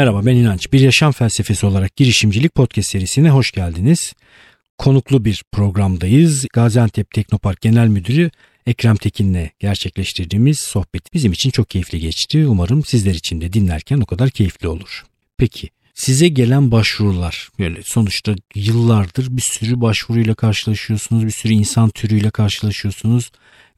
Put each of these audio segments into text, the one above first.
Merhaba ben İnanç. Bir yaşam felsefesi olarak girişimcilik podcast serisine hoş geldiniz. Konuklu bir programdayız. Gaziantep Teknopark Genel Müdürü Ekrem Tekin'le gerçekleştirdiğimiz sohbet bizim için çok keyifli geçti. Umarım sizler için de dinlerken o kadar keyifli olur. Peki size gelen başvurular böyle sonuçta yıllardır bir sürü başvuruyla karşılaşıyorsunuz, bir sürü insan türüyle karşılaşıyorsunuz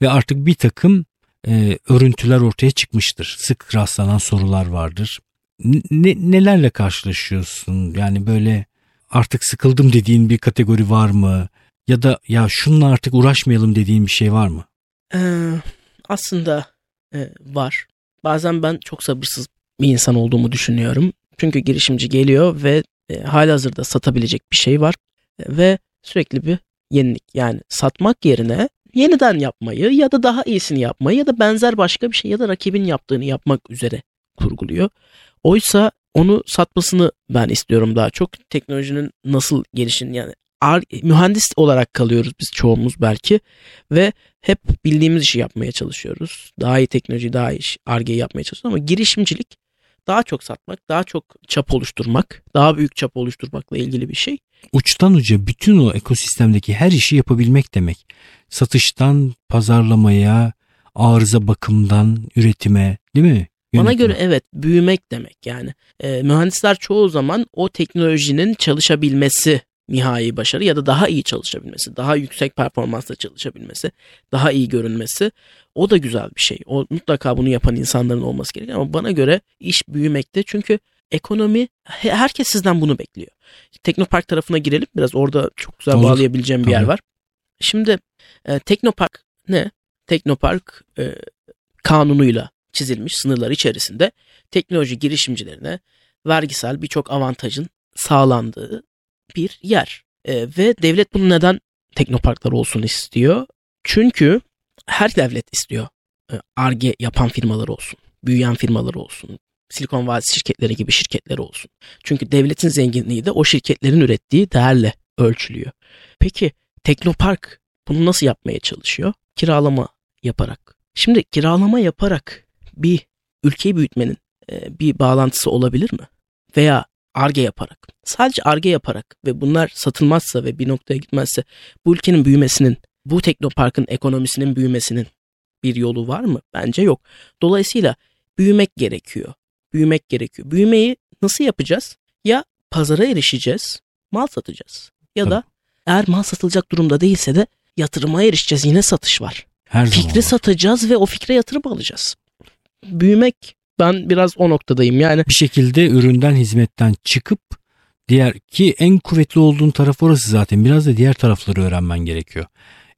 ve artık bir takım e, örüntüler ortaya çıkmıştır. Sık rastlanan sorular vardır. Ne, nelerle karşılaşıyorsun? Yani böyle artık sıkıldım dediğin bir kategori var mı? Ya da ya şununla artık uğraşmayalım dediğin bir şey var mı? Ee, aslında e, var. Bazen ben çok sabırsız bir insan olduğumu düşünüyorum. Çünkü girişimci geliyor ve e, halihazırda satabilecek bir şey var. E, ve sürekli bir yenilik. Yani satmak yerine yeniden yapmayı ya da daha iyisini yapmayı ya da benzer başka bir şey ya da rakibin yaptığını yapmak üzere kurguluyor. Oysa onu satmasını ben istiyorum daha çok. Teknolojinin nasıl gelişin yani mühendis olarak kalıyoruz biz çoğumuz belki ve hep bildiğimiz işi yapmaya çalışıyoruz. Daha iyi teknoloji, daha iyi iş, arge yapmaya çalışıyoruz ama girişimcilik daha çok satmak, daha çok çap oluşturmak, daha büyük çap oluşturmakla ilgili bir şey. Uçtan uca bütün o ekosistemdeki her işi yapabilmek demek. Satıştan pazarlamaya, arıza bakımdan üretime değil mi? Bana göre evet büyümek demek yani. E, mühendisler çoğu zaman o teknolojinin çalışabilmesi nihai başarı ya da daha iyi çalışabilmesi, daha yüksek performansla çalışabilmesi, daha iyi görünmesi o da güzel bir şey. O mutlaka bunu yapan insanların olması gerekiyor ama bana göre iş büyümekte çünkü ekonomi herkes sizden bunu bekliyor. Teknopark tarafına girelim biraz orada çok güzel Olur. bağlayabileceğim bir Tabii. yer var. Şimdi e, Teknopark ne? Teknopark e, kanunuyla çizilmiş sınırlar içerisinde teknoloji girişimcilerine vergisel birçok avantajın sağlandığı bir yer. E, ve devlet bunu neden teknoparklar olsun istiyor? Çünkü her devlet istiyor. ARGE e, yapan firmalar olsun, büyüyen firmalar olsun, Silikon Vadisi şirketleri gibi şirketler olsun. Çünkü devletin zenginliği de o şirketlerin ürettiği değerle ölçülüyor. Peki Teknopark bunu nasıl yapmaya çalışıyor? Kiralama yaparak. Şimdi kiralama yaparak bir ülkeyi büyütmenin e, bir bağlantısı olabilir mi? Veya arge yaparak. Sadece arge yaparak ve bunlar satılmazsa ve bir noktaya gitmezse bu ülkenin büyümesinin, bu teknoparkın ekonomisinin büyümesinin bir yolu var mı? Bence yok. Dolayısıyla büyümek gerekiyor. Büyümek gerekiyor. Büyümeyi nasıl yapacağız? Ya pazara erişeceğiz, mal satacağız. Ya da eğer mal satılacak durumda değilse de yatırıma erişeceğiz. Yine satış var. Her Fikri var. satacağız ve o fikre yatırım alacağız. Büyümek ben biraz o noktadayım. Yani bir şekilde üründen hizmetten çıkıp diğer ki en kuvvetli olduğun taraf orası zaten. Biraz da diğer tarafları öğrenmen gerekiyor.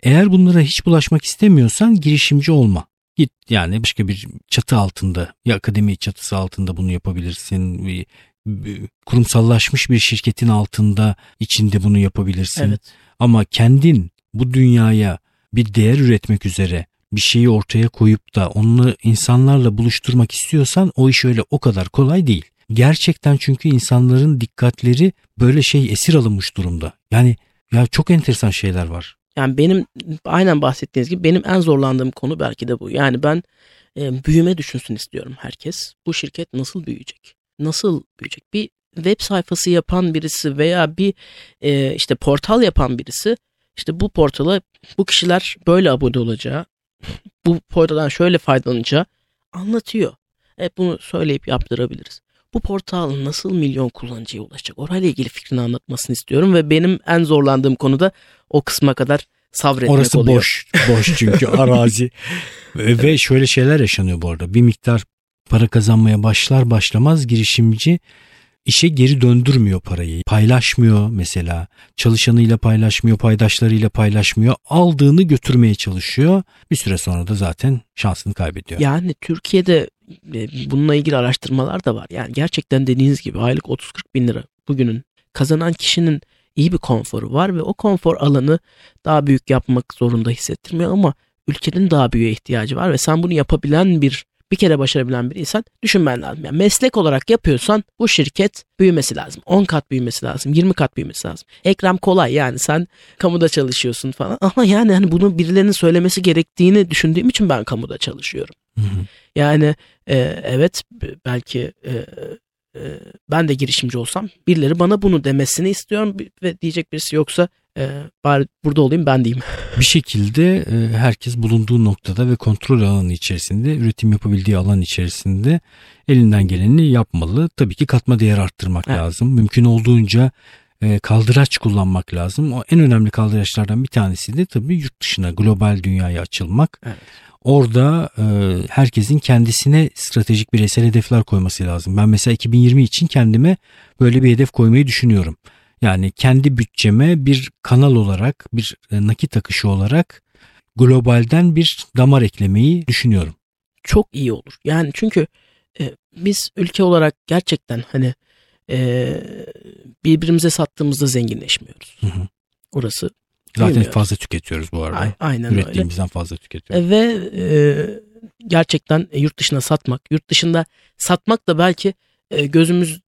Eğer bunlara hiç bulaşmak istemiyorsan girişimci olma. Git yani başka bir çatı altında ya akademi çatısı altında bunu yapabilirsin. Bir, bir, kurumsallaşmış bir şirketin altında içinde bunu yapabilirsin. Evet. Ama kendin bu dünyaya bir değer üretmek üzere bir şeyi ortaya koyup da onu insanlarla buluşturmak istiyorsan o iş öyle o kadar kolay değil. Gerçekten çünkü insanların dikkatleri böyle şey esir alınmış durumda. Yani ya çok enteresan şeyler var. Yani benim aynen bahsettiğiniz gibi benim en zorlandığım konu belki de bu. Yani ben e, büyüme düşünsün istiyorum herkes. Bu şirket nasıl büyüyecek? Nasıl büyüyecek? Bir web sayfası yapan birisi veya bir e, işte portal yapan birisi işte bu portala bu kişiler böyle abone olacağı, bu portaldan şöyle faydalanacağı anlatıyor. Hep bunu söyleyip yaptırabiliriz. Bu portal nasıl milyon kullanıcıya ulaşacak? Orayla ilgili fikrini anlatmasını istiyorum ve benim en zorlandığım konuda o kısma kadar sabretmek Orası oluyor. boş, boş çünkü arazi. ve şöyle şeyler yaşanıyor bu arada. Bir miktar para kazanmaya başlar başlamaz girişimci işe geri döndürmüyor parayı. Paylaşmıyor mesela. Çalışanıyla paylaşmıyor, paydaşlarıyla paylaşmıyor. Aldığını götürmeye çalışıyor. Bir süre sonra da zaten şansını kaybediyor. Yani Türkiye'de e, bununla ilgili araştırmalar da var. Yani gerçekten dediğiniz gibi aylık 30-40 bin lira bugünün kazanan kişinin iyi bir konforu var ve o konfor alanı daha büyük yapmak zorunda hissettirmiyor ama ülkenin daha büyüğe ihtiyacı var ve sen bunu yapabilen bir bir kere başarabilen bir insan düşünmen lazım. Yani meslek olarak yapıyorsan bu şirket büyümesi lazım. 10 kat büyümesi lazım. 20 kat büyümesi lazım. Ekrem kolay yani sen kamuda çalışıyorsun falan. Ama yani hani bunu birilerinin söylemesi gerektiğini düşündüğüm için ben kamuda çalışıyorum. Hı hı. Yani e, evet belki e, e, ben de girişimci olsam birileri bana bunu demesini istiyorum ve diyecek birisi yoksa e, bari burada olayım ben diyeyim. Bir şekilde e, herkes bulunduğu noktada ve kontrol alanı içerisinde, üretim yapabildiği alan içerisinde elinden geleni yapmalı. Tabii ki katma değer arttırmak evet. lazım. Mümkün olduğunca e, kaldıraç kullanmak lazım. O en önemli kaldıraçlardan bir tanesi de tabii yurt dışına, global dünyaya açılmak. Evet. Orada e, herkesin kendisine stratejik bireysel hedefler koyması lazım. Ben mesela 2020 için kendime böyle bir hedef koymayı düşünüyorum. Yani kendi bütçeme bir kanal olarak, bir e, nakit akışı olarak globalden bir damar eklemeyi düşünüyorum. Çok iyi olur. Yani çünkü e, biz ülke olarak gerçekten hani e, birbirimize sattığımızda zenginleşmiyoruz. Hı hı. Orası Zaten bilmiyoruz. fazla tüketiyoruz bu arada. A- aynen Ürettiğimizden öyle. fazla tüketiyoruz. Ve e, gerçekten yurt dışına satmak, yurt dışında satmak da belki e,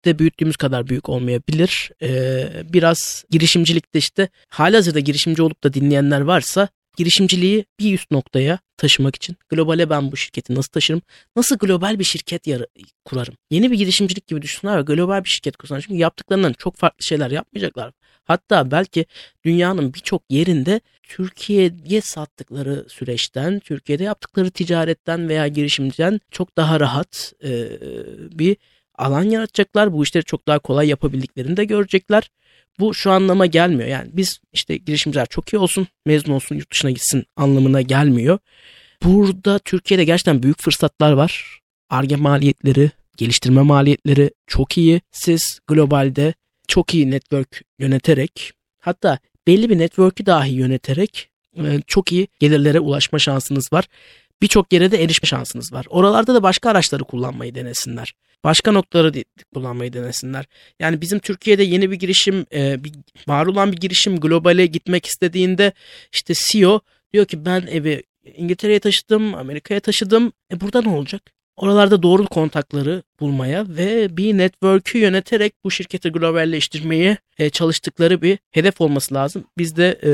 gözümüzde büyüttüğümüz kadar büyük olmayabilir. E, biraz girişimcilikte işte halihazırda girişimci olup da dinleyenler varsa girişimciliği bir üst noktaya taşımak için globale ben bu şirketi nasıl taşırım? Nasıl global bir şirket yar- kurarım? Yeni bir girişimcilik gibi düşünsünler ve global bir şirket kursunlar. Çünkü yaptıklarından çok farklı şeyler yapmayacaklar. Hatta belki dünyanın birçok yerinde Türkiye'ye sattıkları süreçten, Türkiye'de yaptıkları ticaretten veya girişimciden çok daha rahat e, bir alan yaratacaklar. Bu işleri çok daha kolay yapabildiklerini de görecekler. Bu şu anlama gelmiyor. Yani biz işte girişimciler çok iyi olsun, mezun olsun, yurt dışına gitsin anlamına gelmiyor. Burada Türkiye'de gerçekten büyük fırsatlar var. Arge maliyetleri, geliştirme maliyetleri çok iyi. Siz globalde çok iyi network yöneterek hatta belli bir network'ü dahi yöneterek e, çok iyi gelirlere ulaşma şansınız var. Birçok yere de erişme şansınız var. Oralarda da başka araçları kullanmayı denesinler. Başka noktaları kullanmayı denesinler. Yani bizim Türkiye'de yeni bir girişim, e, bir, var olan bir girişim globale gitmek istediğinde işte CEO diyor ki ben evi İngiltere'ye taşıdım, Amerika'ya taşıdım. E burada ne olacak? Oralarda doğru kontakları bulmaya ve bir network'ü yöneterek bu şirketi globalleştirmeye e, çalıştıkları bir hedef olması lazım. Biz de e,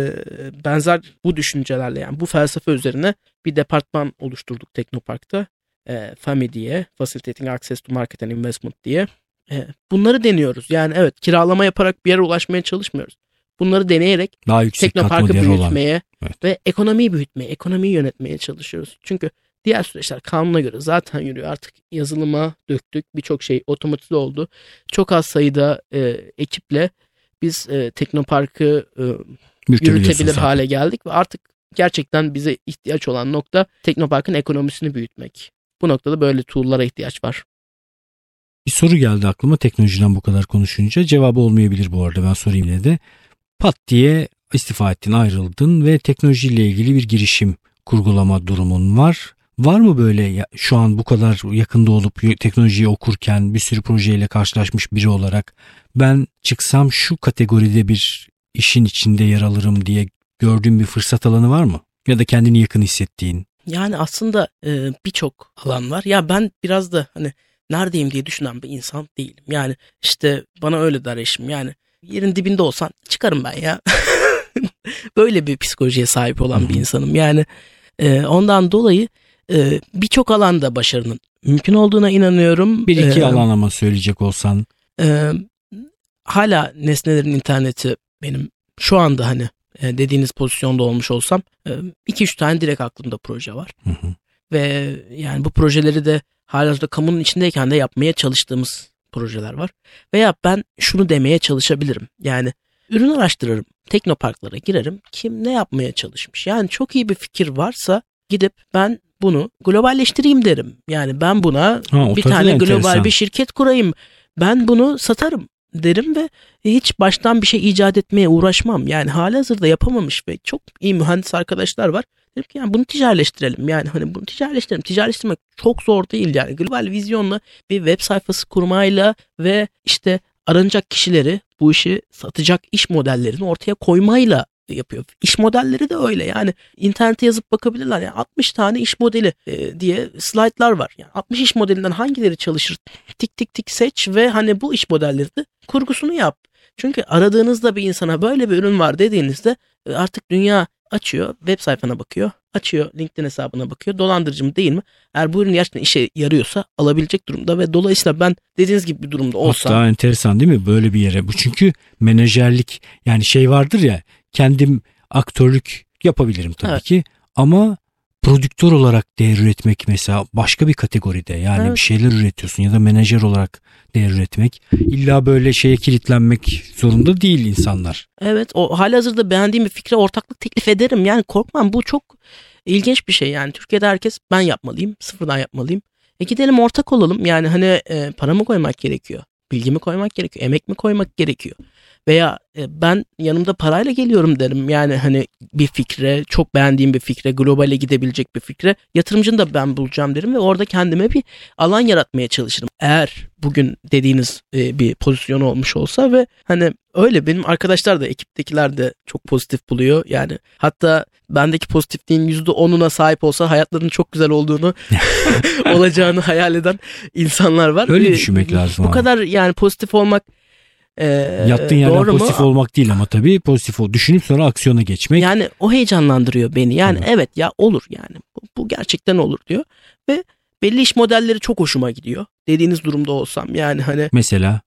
benzer bu düşüncelerle yani bu felsefe üzerine bir departman oluşturduk Teknopark'ta. E, FAMI diye, Facilitating Access to Market and Investment diye. E, bunları deniyoruz. Yani evet kiralama yaparak bir yere ulaşmaya çalışmıyoruz. Bunları deneyerek Daha yüksek Teknopark'ı büyütmeye olan. evet. ve ekonomiyi büyütmeye, ekonomiyi yönetmeye çalışıyoruz. Çünkü Diğer süreçler kanuna göre zaten yürüyor. Artık yazılıma döktük. Birçok şey otomatize oldu. Çok az sayıda e, ekiple biz e, Teknopark'ı e, yürütebilir hale geldik ve artık gerçekten bize ihtiyaç olan nokta Teknopark'ın ekonomisini büyütmek. Bu noktada böyle tool'lara ihtiyaç var. Bir soru geldi aklıma teknolojiden bu kadar konuşunca. Cevabı olmayabilir bu arada ben sorayım yine de. Pat diye istifa ettin ayrıldın ve teknolojiyle ilgili bir girişim kurgulama durumun var. Var mı böyle şu an bu kadar yakında olup teknolojiyi okurken bir sürü projeyle karşılaşmış biri olarak ben çıksam şu kategoride bir işin içinde yer alırım diye gördüğün bir fırsat alanı var mı? Ya da kendini yakın hissettiğin? Yani aslında e, birçok alan var. Ya ben biraz da hani neredeyim diye düşünen bir insan değilim. Yani işte bana öyle der eşim. Yani yerin dibinde olsan çıkarım ben ya. Böyle bir psikolojiye sahip olan bir insanım. Yani e, ondan dolayı e, birçok alanda başarının mümkün olduğuna inanıyorum. Bir iki ee, alan ama söyleyecek olsan. E, hala nesnelerin interneti benim şu anda hani dediğiniz pozisyonda olmuş olsam e, iki üç tane direkt aklımda proje var. Hı hı. Ve yani bu projeleri de hala kamunun içindeyken de yapmaya çalıştığımız projeler var. Veya ben şunu demeye çalışabilirim. Yani ürün araştırırım. Teknoparklara girerim. Kim ne yapmaya çalışmış? Yani çok iyi bir fikir varsa gidip ben bunu globalleştireyim derim. Yani ben buna ha, bir tane enteresan. global bir şirket kurayım. Ben bunu satarım derim ve hiç baştan bir şey icat etmeye uğraşmam. Yani hali hazırda yapamamış ve çok iyi mühendis arkadaşlar var. Dedim ki yani bunu ticaretleştirelim. Yani hani bunu ticaretleştirelim. Ticaretleştirmek çok zor değil yani. Global vizyonla bir web sayfası kurmayla ve işte aranacak kişileri bu işi satacak iş modellerini ortaya koymayla yapıyor. İş modelleri de öyle yani internete yazıp bakabilirler. Yani 60 tane iş modeli e, diye slaytlar var. Yani 60 iş modelinden hangileri çalışır? Tik tik tik seç ve hani bu iş modelleri de kurgusunu yap. Çünkü aradığınızda bir insana böyle bir ürün var dediğinizde e, artık dünya açıyor web sayfana bakıyor. Açıyor LinkedIn hesabına bakıyor. Dolandırıcı mı değil mi? Eğer bu ürün gerçekten işe yarıyorsa alabilecek durumda ve dolayısıyla ben dediğiniz gibi bir durumda olsam. Hatta enteresan değil mi böyle bir yere? Bu çünkü menajerlik yani şey vardır ya kendim aktörlük yapabilirim tabii Evet. ki ama prodüktör olarak değer üretmek mesela başka bir kategoride yani Evet. bir şeyler üretiyorsun ya da menajer olarak değer üretmek illa böyle şeye kilitlenmek zorunda değil insanlar. Evet o halihazırda beğendiğim bir fikre ortaklık teklif ederim. Yani korkmam bu çok ilginç bir şey yani. Türkiye'de herkes ben yapmalıyım sıfırdan yapmalıyım. E gidelim ortak olalım yani hani e, para mı koymak gerekiyor? Bilgi mi koymak gerekiyor? Emek mi koymak gerekiyor? Veya e, ben yanımda parayla geliyorum derim. Yani hani bir fikre, çok beğendiğim bir fikre, globale gidebilecek bir fikre yatırımcını da ben bulacağım derim ve orada kendime bir alan yaratmaya çalışırım. Eğer bugün dediğiniz e, bir pozisyon olmuş olsa ve hani öyle benim arkadaşlar da ekiptekiler de çok pozitif buluyor. Yani hatta bendeki pozitifliğin %10'una sahip olsa hayatlarının çok güzel olduğunu olacağını hayal eden insanlar var. Öyle E, düşünmek lazım Bu ama. kadar yani pozitif olmak e, Yattığın yerden doğru mu? pozitif olmak değil ama tabii pozitif ol. Düşünüp sonra aksiyona geçmek. Yani o heyecanlandırıyor beni. Yani Tabii. evet ya olur yani. Bu, bu gerçekten olur diyor. Ve belli iş modelleri çok hoşuma gidiyor. Dediğiniz durumda olsam yani hani Mesela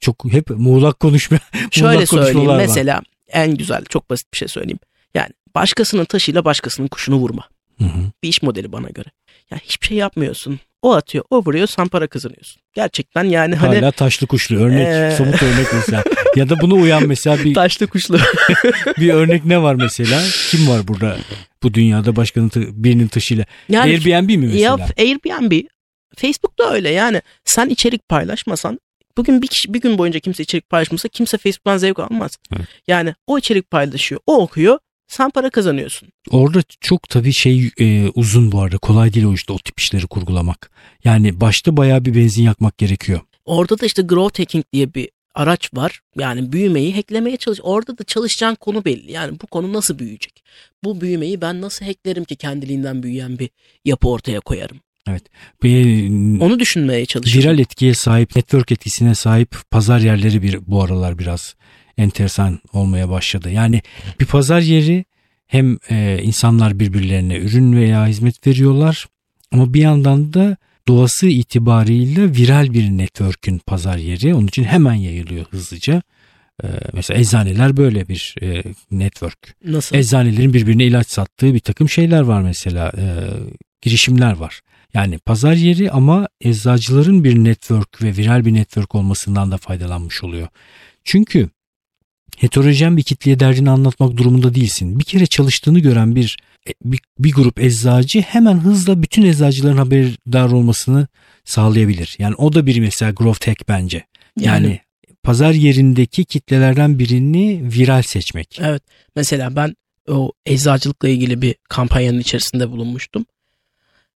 çok hep muğlak konuşma. şöyle muğlak söyleyeyim konuşmalar var. mesela en güzel çok basit bir şey söyleyeyim. Yani başkasının taşıyla başkasının kuşunu vurma. Hı hı. Bir iş modeli bana göre. Yani hiçbir şey yapmıyorsun. O atıyor, o vuruyor, sen para kazanıyorsun. Gerçekten yani hani Hala taşlı kuşlu örnek Ee. somut örnek mesela. ya da buna uyan mesela bir taşlı kuşlu. bir örnek ne var mesela? Kim var burada bu dünyada başkanın birinin taşıyla? Yani Airbnb mi mesela? Ya Airbnb, Facebook da öyle yani. Sen içerik paylaşmasan bugün bir kişi bir gün boyunca kimse içerik paylaşmasa kimse Facebook'tan zevk almaz. Evet. Yani o içerik paylaşıyor, o okuyor, sen para kazanıyorsun. Orada çok tabii şey e, uzun bu arada kolay değil o işte o tip işleri kurgulamak. Yani başta bayağı bir benzin yakmak gerekiyor. Orada da işte growth hacking diye bir araç var. Yani büyümeyi hacklemeye çalış. Orada da çalışacağın konu belli. Yani bu konu nasıl büyüyecek? Bu büyümeyi ben nasıl hacklerim ki kendiliğinden büyüyen bir yapı ortaya koyarım? Bir, Onu düşünmeye çalışıyorum. viral etkiye sahip, network etkisine sahip pazar yerleri bir bu aralar biraz enteresan olmaya başladı. Yani bir pazar yeri hem e, insanlar birbirlerine ürün veya hizmet veriyorlar ama bir yandan da doğası itibariyle viral bir network'ün pazar yeri. Onun için hemen yayılıyor hızlıca. E, mesela eczaneler böyle bir e, network. Nasıl? Eczanelerin birbirine ilaç sattığı bir takım şeyler var mesela. e, girişimler var. Yani pazar yeri ama eczacıların bir network ve viral bir network olmasından da faydalanmış oluyor. Çünkü heterojen bir kitleye derdini anlatmak durumunda değilsin. Bir kere çalıştığını gören bir e, bir, bir grup eczacı hemen hızla bütün eczacıların haberdar olmasını sağlayabilir. Yani o da bir mesela growth hack bence. Yani, pazar yerindeki kitlelerden birini viral seçmek. Evet. Mesela ben o eczacılıkla ilgili bir kampanyanın içerisinde bulunmuştum.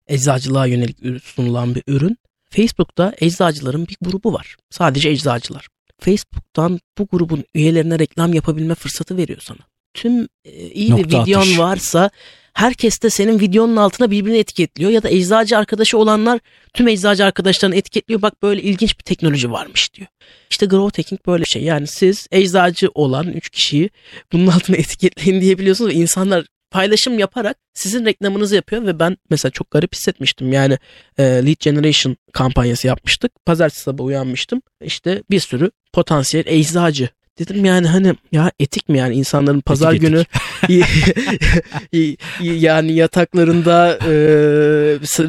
Eczacılığa yönelik sunulan bir ürün. Facebook'ta eczacıların bir grubu var. Sadece eczacılar. Facebook'tan bu grubun üyelerine reklam yapabilme fırsatı veriyor sana. Tüm e, iyi bir Nokta videon atış. varsa herkes de senin videonun altına birbirini etiketliyor ya da eczacı arkadaşı olanlar tüm eczacı arkadaşlarını etiketliyor. Bak böyle ilginç bir teknoloji varmış diyor. İşte growth hacking böyle bir şey. Yani siz eczacı olan 3 kişiyi bunun altına etiketleyin diyebiliyorsunuz ve insanlar paylaşım yaparak sizin reklamınızı yapıyor ve ben mesela çok garip hissetmiştim. Yani e, lead generation kampanyası yapmıştık. Pazartesi sabahı uyanmıştım. İşte bir sürü potansiyel eczacı. Dedim yani hani ya etik mi yani insanların pazar Etik, günü yani yataklarında e,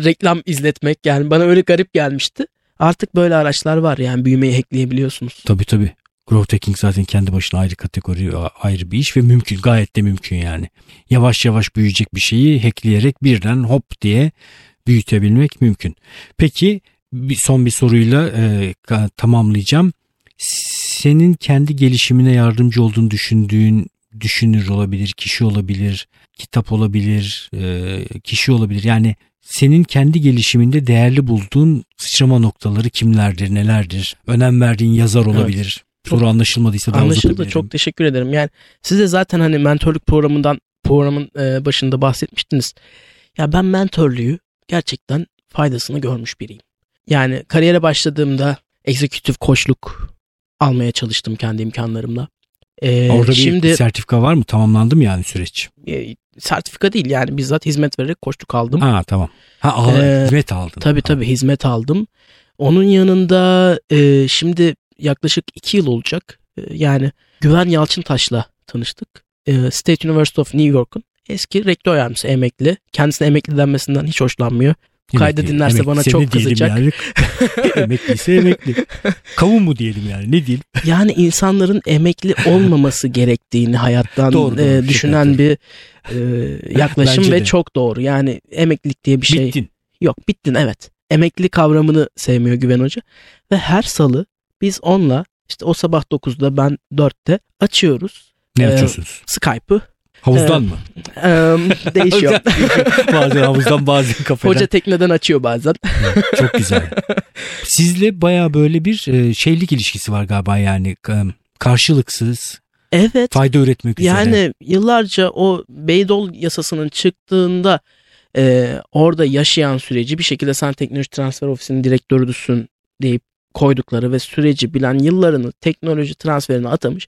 reklam izletmek yani bana öyle garip gelmişti. Artık böyle araçlar var yani büyümeyi hackleyebiliyorsunuz. Tabii tabii. Growth hacking zaten kendi başına ayrı kategori, ayrı bir iş ve mümkün. Gayet de mümkün yani. Yavaş yavaş büyüyecek bir şeyi hackleyerek birden hop diye büyütebilmek mümkün. Peki bir son bir soruyla e, tamamlayacağım. Senin kendi gelişimine yardımcı olduğunu düşündüğün düşünür olabilir, kişi olabilir, kitap olabilir, e, kişi olabilir. Yani senin kendi gelişiminde değerli bulduğun sıçrama noktaları kimlerdir, nelerdir? Önem verdiğin yazar olabilir. Soru anlaşılmadıysa daha Anlaşıldı çok teşekkür ederim. Yani size zaten hani mentorluk programından programın e, başında bahsetmiştiniz. Ya ben mentorluğu gerçekten faydasını görmüş biriyim. Yani kariyere başladığımda egzekütif koçluk almaya çalıştım kendi imkanlarımla. Ee, Orada bir şimdi sertifika var mı? Tamamlandı mı yani süreç? e, sertifika değil yani bizzat hizmet vererek koçluk aldım. Ha tamam. Ha al, Ee, hizmet aldın. Tabii tabii hizmet aldım. Onun yanında e, şimdi yaklaşık iki yıl olacak. E, yani Güven Yalçıntaş'la tanıştık. E, State University of New York'un eski rektör yardımcısı emekli. Kendisine emekli denmesinden hiç hoşlanmıyor. kaydı dinlerse bana Emekliyse çok kızacak. Yani. Emekliyse emekli. Kavun mu diyelim yani ne diyelim? Yani insanların emekli olmaması gerektiğini hayattan Doğru, doğru, e, şaka düşünen bir e, yaklaşım Bence ve de. çok doğru. Yani emeklilik diye bir şey Bittin. Yok bittin evet. Emekli kavramını sevmiyor Güven Hoca. Ve her salı biz onunla işte o sabah 9'da ben 4'te açıyoruz Ne Ee, açıyorsunuz? Skype'ı. Havuzdan e, mı? Eee, değişiyor. bazen havuzdan bazen kafeden. Hoca tekneden açıyor bazen. Çok güzel. Sizle baya böyle bir e, şeylik ilişkisi var galiba yani e, karşılıksız Evet. fayda üretmek üzere. Yani yıllarca o Beydol yasasının çıktığında e, orada yaşayan süreci bir şekilde sen teknoloji transfer ofisinin direktörüsün deyip koydukları ve süreci bilen yıllarını teknoloji transferine atamış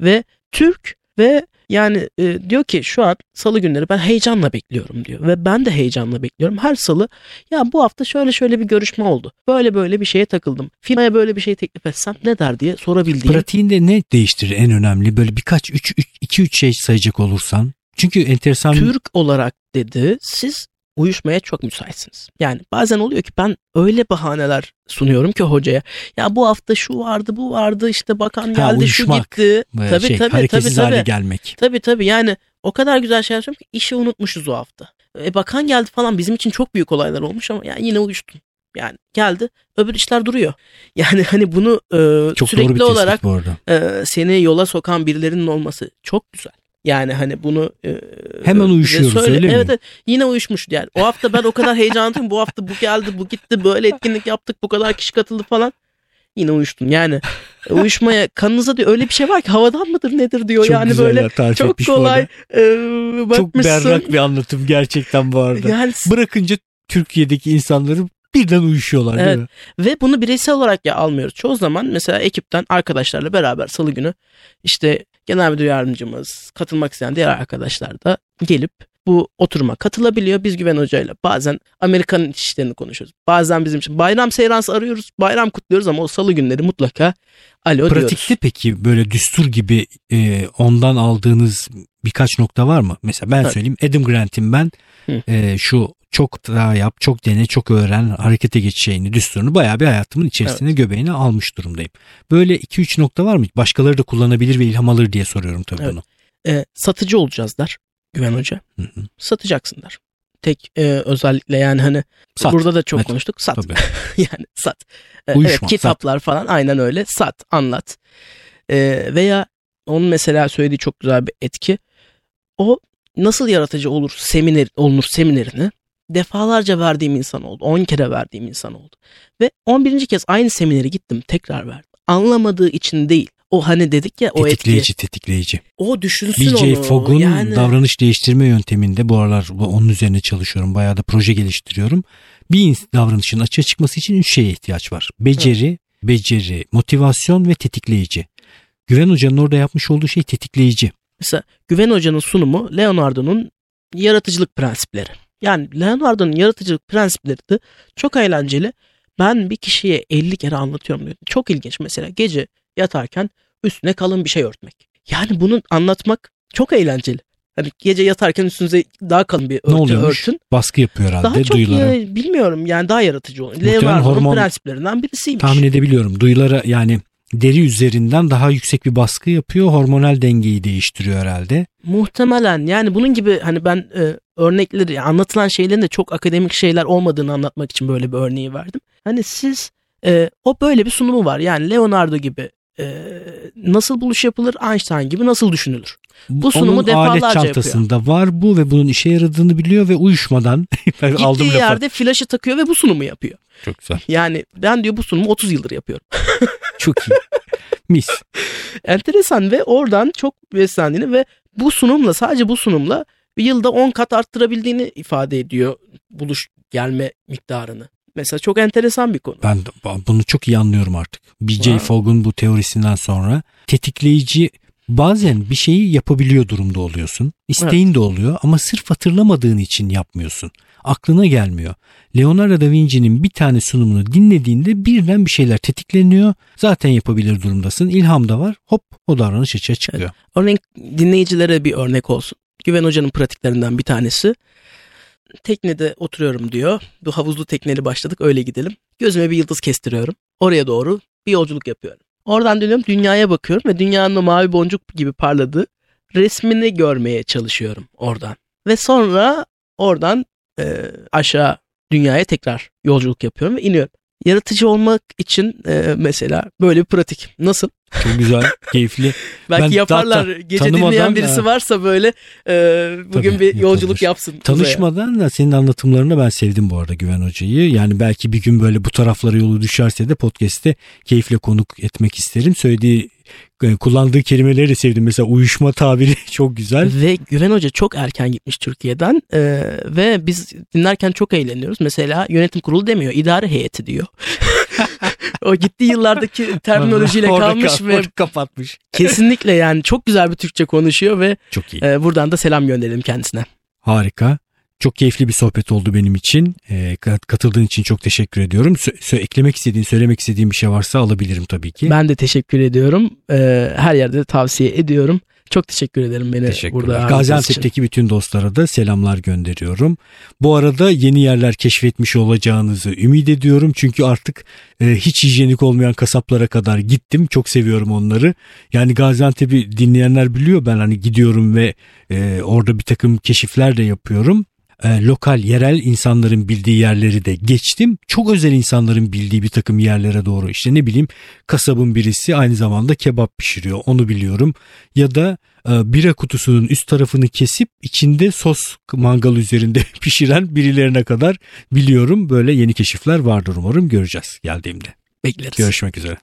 ve Türk ve yani e, diyor ki şu an salı günleri ben heyecanla bekliyorum diyor ve ben de heyecanla bekliyorum. Her salı ya bu hafta şöyle şöyle bir görüşme oldu. Böyle böyle bir şeye takıldım. Firmaya böyle bir şey teklif etsem ne der diye sorabildiğim. Pratiğinde ne değiştirir en önemli? Böyle birkaç 3 2 3 şey sayacak olursan. Çünkü enteresan Türk olarak dedi siz uyuşmaya çok müsaitsiniz. Yani bazen oluyor ki ben öyle bahaneler sunuyorum ki hocaya. Ya bu hafta şu vardı bu vardı işte bakan geldi şu uyuşmak. gitti. e, Tabii, şey, tabii, hareketsiz tabii, hale tabii. gelmek. Tabii tabii yani o kadar güzel şeyler söylüyorum ki işi unutmuşuz o hafta. E, bakan geldi falan bizim için çok büyük olaylar olmuş ama yani yine uyuştum. Yani geldi öbür işler duruyor. Yani hani bunu e, Çok sürekli olarak bu arada. e, seni yola sokan birilerinin olması çok güzel. Yani hani bunu e, Hemen bize uyuşuyoruz, söyle. öyle mi? Evet, evet yine uyuşmuş yani. O hafta ben o kadar heyecanlıyım. bu hafta bu geldi bu gitti böyle etkinlik yaptık bu kadar kişi katıldı falan. Yine uyuştun yani. e, Uyuşmaya kanınıza diyor öyle bir şey var ki havadan mıdır nedir diyor Çok yani böyle çok kolay e, Çok berrak bir anlatım gerçekten bu arada. Yani Bırakınca Türkiye'deki insanları birden uyuşuyorlar değil Evet. mi? Ve bunu bireysel olarak ya almıyoruz. Çoğu zaman mesela ekipten arkadaşlarla beraber salı günü işte genel müdür yardımcımız, katılmak isteyen diğer arkadaşlar da gelip bu oturuma katılabiliyor. Biz Güven Hoca'yla bazen Amerika'nın işlerini konuşuyoruz. Bazen bizim için bayram seyrans arıyoruz. Bayram kutluyoruz ama o salı günleri mutlaka alo Pratikte diyoruz. peki böyle düstur gibi e, ondan aldığınız birkaç nokta var mı? Mesela ben Evet. söyleyeyim Adam Grant'in ben. E, şu çok daha yap, çok dene, çok öğren, harekete geç şeyini, düsturunu bayağı bir hayatımın içerisine göbeğine almış durumdayım. Böyle 2-3 nokta var mı? Başkaları da kullanabilir ve ilham alır diye soruyorum tabii Evet. bunu. Ee, satıcı olacağız der Güven Hoca. Hı hı. Satacaksın der. Tek e, özellikle yani hani Sat. burada da çok Evet. konuştuk. Sat. Tabii. yani sat. Ee, Uyuşma, evet kitaplar falan aynen öyle sat anlat. Ee, veya onun mesela söylediği çok güzel bir etki. O nasıl yaratıcı olur seminer olunur seminerini defalarca verdiğim insan oldu. 10 kere verdiğim insan oldu. Ve 11. kez aynı seminere gittim tekrar verdim. Anlamadığı için değil. O hani dedik ya o etki. Tetikleyici, tetikleyici. O düşünsün BJ onu. Fogg'un yani, davranış değiştirme yönteminde bu aralar onun üzerine çalışıyorum. Bayağı da proje geliştiriyorum. Bir davranışın açığa çıkması için üç şeye ihtiyaç var. Beceri, beceri, motivasyon ve tetikleyici. Güven Hoca'nın orada yapmış olduğu şey tetikleyici. Mesela Güven Hoca'nın sunumu Leonardo'nun yaratıcılık prensipleri. Yani Leonardo'nun yaratıcılık prensipleri de çok eğlenceli. Ben bir kişiye 50 kere anlatıyorum diyor. Çok ilginç mesela gece yatarken üstüne kalın bir şey örtmek. Yani bunu anlatmak çok eğlenceli. Hani gece yatarken üstünüze daha kalın bir ne örtü oluyormuş? örtün. Baskı yapıyor herhalde Daha çok duyulara. ya- bilmiyorum yani daha yaratıcı oluyor. Leonardo'nun hormon- prensiplerinden birisiymiş. Tahmin edebiliyorum. Duyulara yani deri üzerinden daha yüksek bir baskı yapıyor. Hormonal dengeyi değiştiriyor herhalde. Muhtemelen yani bunun gibi hani ben e, örnekleri anlatılan şeylerin de çok akademik şeyler olmadığını anlatmak için böyle bir örneği verdim. Hani siz e, o böyle bir sunumu var yani Leonardo gibi e, nasıl buluş yapılır Einstein gibi nasıl düşünülür. Bu sunumu Onun defalarca alet çantasında var bu ve bunun işe yaradığını biliyor ve uyuşmadan aldım Gittiği lafı. yerde flaşı takıyor ve bu sunumu yapıyor. Çok güzel. Yani ben diyor bu sunumu 30 yıldır yapıyorum. Çok iyi. Mis. Enteresan ve oradan çok beslendiğini ve bu sunumla sadece bu sunumla bir yılda 10 kat arttırabildiğini ifade ediyor buluş gelme miktarını. Mesela çok enteresan bir konu. Ben bunu çok iyi anlıyorum artık. BJ. Fogg'un bu teorisinden sonra tetikleyici Bazen bir şeyi yapabiliyor durumda oluyorsun. İsteğin de oluyor ama sırf hatırlamadığın için yapmıyorsun. Aklına gelmiyor. Leonardo da Vinci'nin bir tane sunumunu dinlediğinde birden bir şeyler tetikleniyor. Zaten yapabilir durumdasın. İlham da var. Hop o davranış açığa çıkıyor. Örneğin dinleyicilere bir örnek olsun. Güven Hoca'nın pratiklerinden bir tanesi. Teknede oturuyorum diyor. Bu havuzlu tekneli başladık öyle gidelim. Gözüme bir yıldız kestiriyorum. Oraya doğru bir yolculuk yapıyorum. Oradan dönüyorum dünyaya bakıyorum ve dünyanın o mavi boncuk gibi parladığı resmini görmeye çalışıyorum oradan. Ve sonra oradan e, aşağı dünyaya tekrar yolculuk yapıyorum ve iniyorum. Yaratıcı olmak için e, mesela böyle bir pratik. Nasıl? Çok güzel, keyifli. Belki Ben yaparlar. zaten Gece dinleyen birisi da- varsa böyle e, bugün Tabii, bir yolculuk yapılır. yapsın. Tanışmadan da senin anlatımlarını ben sevdim bu arada Güven Hoca'yı. Yani belki bir gün böyle bu taraflara yolu düşerse de podcast'te keyifle konuk etmek isterim. Söylediği kullandığı kelimeleri de sevdim. Mesela uyuşma tabiri çok güzel. Ve Güven Hoca çok erken gitmiş Türkiye'den e, ve biz dinlerken çok eğleniyoruz. Mesela yönetim kurulu demiyor, idare heyeti diyor. o gittiği yıllardaki terminolojiyle kalmış kal- ve kapatmış. kesinlikle yani çok güzel bir Türkçe konuşuyor ve Çok iyi. e, buradan da selam gönderelim kendisine. Harika. Çok keyifli bir sohbet oldu benim için. Ee, kat- katıldığın için çok teşekkür ediyorum. Sö- sö- eklemek istediğin, söylemek istediğin bir şey varsa alabilirim tabii ki. Ben de teşekkür ediyorum. E, her yerde de tavsiye ediyorum. Çok teşekkür ederim beni burada ağırladığınız için. Gaziantep'teki bütün dostlara da selamlar gönderiyorum. Bu arada yeni yerler keşfetmiş olacağınızı ümit ediyorum. Çünkü artık e, hiç hijyenik olmayan kasaplara kadar gittim. Çok seviyorum onları. Yani Gaziantep'i dinleyenler biliyor. Ben hani gidiyorum ve e, orada bir takım keşifler de yapıyorum. E, lokal, yerel insanların bildiği yerleri de geçtim. Çok özel insanların bildiği bir takım yerlere doğru işte ne bileyim kasabın birisi aynı zamanda kebap pişiriyor onu biliyorum. Ya da e, bira kutusunun üst tarafını kesip içinde sos mangal üzerinde pişiren birilerine kadar biliyorum. Böyle yeni keşifler vardır umarım göreceğiz geldiğimde. Bekleriz. Görüşmek üzere.